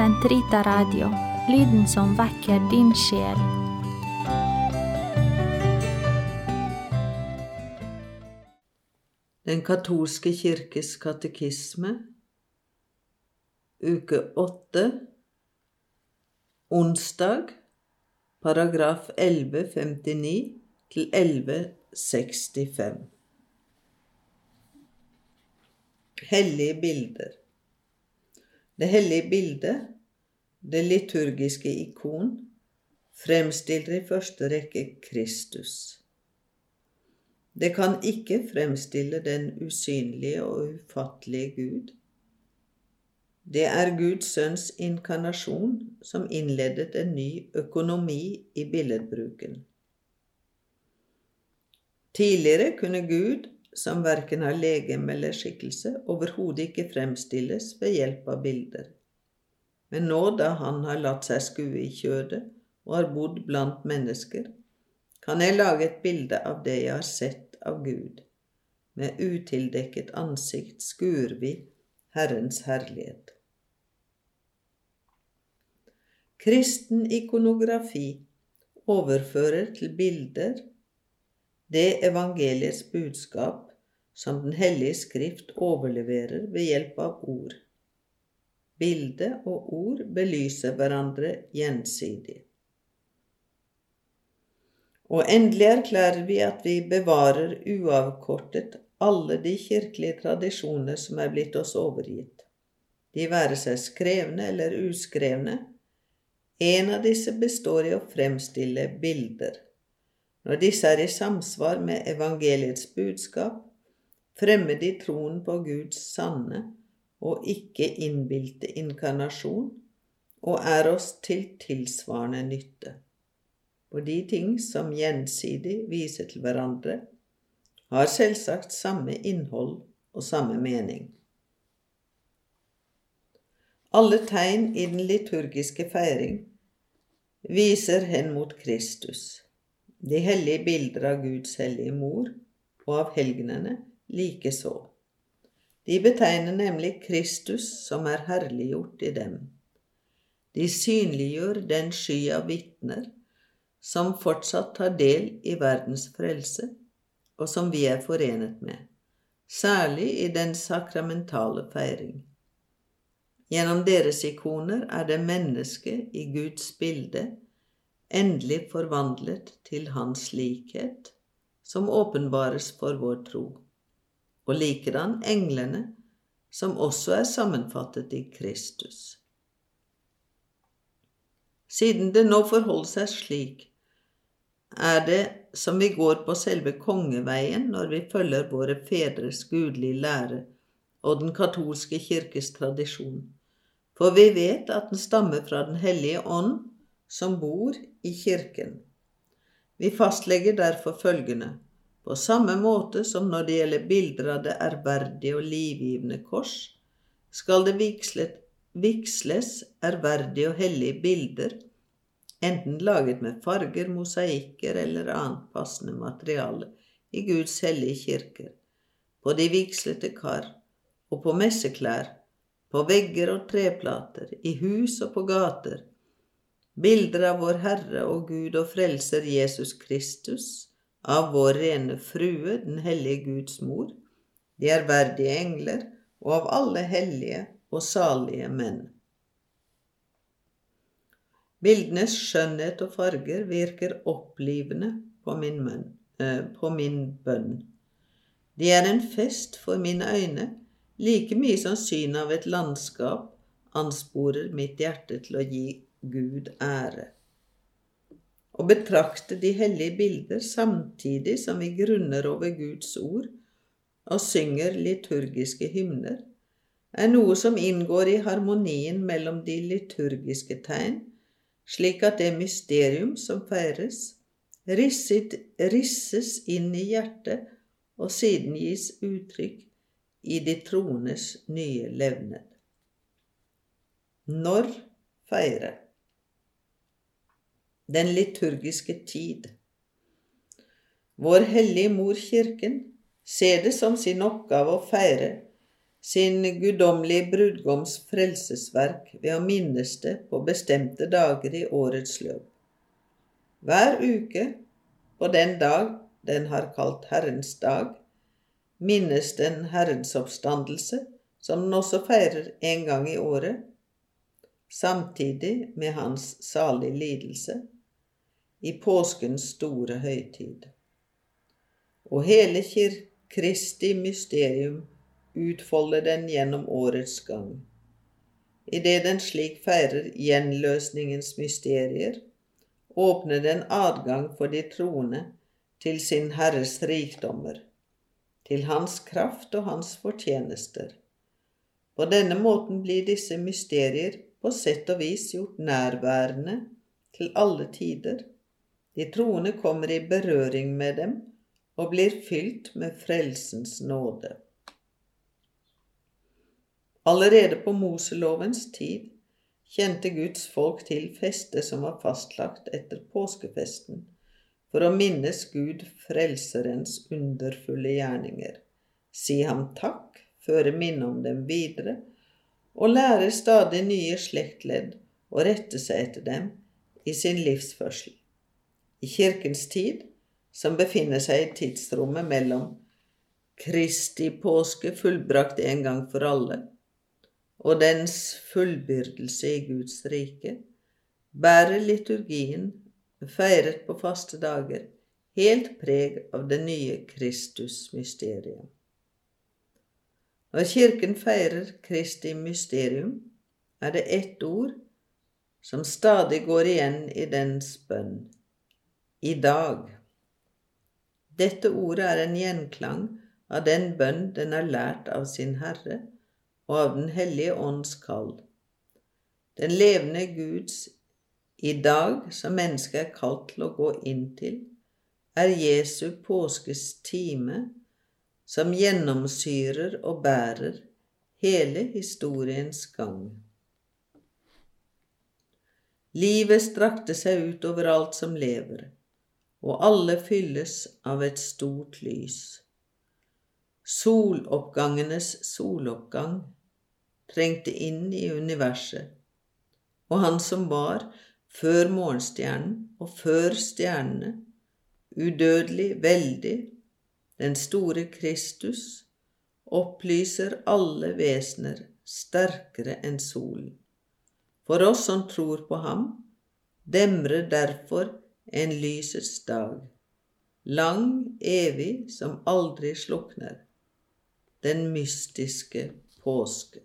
Sentrita Radio, lyden som vekker din sjel. Den katolske kirkes katekisme, uke åtte, onsdag, paragraf 1159 til 1165. Hellige bilder. Det hellige bildet, det liturgiske ikon, fremstiller i første rekke Kristus. Det kan ikke fremstille den usynlige og ufattelige Gud. Det er Guds sønns inkarnasjon som innledet en ny økonomi i billedbruken. Tidligere kunne Gud som verken har legeme eller skikkelse, overhodet ikke fremstilles ved hjelp av bilder. Men nå da han har latt seg skue i kjødet og har bodd blant mennesker, kan jeg lage et bilde av det jeg har sett av Gud. Med utildekket ansikt skuer vi Herrens herlighet. Kristen ikonografi overfører til bilder det evangeliets budskap som Den hellige skrift overleverer ved hjelp av ord. Bilde og ord belyser hverandre gjensidig. Og endelig erklærer vi at vi bevarer uavkortet alle de kirkelige tradisjoner som er blitt oss overgitt, de være seg skrevne eller uskrevne. En av disse består i å fremstille bilder. Når disse er i samsvar med evangeliets budskap, fremmer de troen på Guds sanne og ikke innbilte inkarnasjon, og er oss til tilsvarende nytte. For de ting som gjensidig viser til hverandre, har selvsagt samme innhold og samme mening. Alle tegn i den liturgiske feiring viser hen mot Kristus de hellige bilder av Guds hellige mor og av helgenene likeså. De betegner nemlig Kristus som er herliggjort i dem. De synliggjør den sky av vitner som fortsatt tar del i verdens frelse, og som vi er forenet med, særlig i den sakramentale feiring. Gjennom deres ikoner er det mennesket i Guds bilde endelig forvandlet til hans likhet, som åpenbares for vår tro, og likedan englene, som også er sammenfattet i Kristus. Siden det nå forholder seg slik, er det som vi går på selve kongeveien når vi følger våre fedres gudelige lære og den katolske kirkes tradisjon, for vi vet at den stammer fra Den hellige ånd, som bor i Kirken. Vi fastlegger derfor følgende på samme måte som når det gjelder bilder av det ærverdige og livgivende kors, skal det vigslet, vigsles ærverdige og hellige bilder, enten laget med farger, mosaikker eller annet passende materiale, i Guds hellige kirker, på de vigslete kar og på messeklær, på vegger og treplater, i hus og på gater, bilder av vår Herre og Gud og Frelser Jesus Kristus, av vår rene frue, den hellige Guds mor, de ærverdige engler og av alle hellige og salige menn. Bildenes skjønnhet og farger virker opplivende på min, munn, eh, på min bønn. De er en fest for mine øyne, like mye som synet av et landskap ansporer mitt hjerte til å gi Gud ære. Å betrakte de hellige bilder samtidig som vi grunner over Guds ord og synger liturgiske hymner, er noe som inngår i harmonien mellom de liturgiske tegn, slik at det mysterium som feires, risset, risses inn i hjertet og siden gis uttrykk i de troendes nye levned. Når feire? Den liturgiske tid. Vår Hellige Mor Kirken ser det som sin oppgave å feire sin guddommelige brudgoms frelsesverk ved å minnes det på bestemte dager i årets løp. Hver uke, på den dag den har kalt Herrens dag, minnes den Herrens oppstandelse, som den også feirer en gang i året, samtidig med hans salige lidelse, i påskens store høytid. Og hele Kristi mysterium utfolder den gjennom årets gang. Idet den slik feirer gjenløsningens mysterier, åpner den adgang for de troende til sin Herres rikdommer, til Hans kraft og Hans fortjenester. På denne måten blir disse mysterier på sett og vis gjort nærværende til alle tider. De troende kommer i berøring med dem og blir fylt med frelsens nåde. Allerede på Moselovens tid kjente Guds folk til festet som var fastlagt etter påskefesten, for å minnes Gud Frelserens underfulle gjerninger, si ham takk, føre minne om dem videre, og lære stadig nye slektledd å rette seg etter dem i sin livsførsel. I kirkens tid, som befinner seg i tidsrommet mellom Kristi påske fullbrakt en gang for alle, og dens fullbyrdelse i Guds rike, bærer liturgien, feiret på faste dager, helt preg av det nye Kristus-mysteriet. Når Kirken feirer Kristi mysterium, er det ett ord som stadig går igjen i dens bønn i dag. Dette ordet er en gjenklang av den bønn den har lært av sin Herre og av Den hellige ånds kall. Den levende Guds i dag som mennesket er kalt til å gå inn til, er Jesu påskes time som gjennomsyrer og bærer hele historiens gang. Livet strakte seg ut over alt som lever, og alle fylles av et stort lys. Soloppgangenes soloppgang trengte inn i universet, og han som var før morgenstjernen og før stjernene, udødelig, veldig, den store Kristus, opplyser alle vesener sterkere enn solen. For oss som tror på ham, demrer derfor en lysets dag, lang, evig, som aldri slukner, den mystiske påske.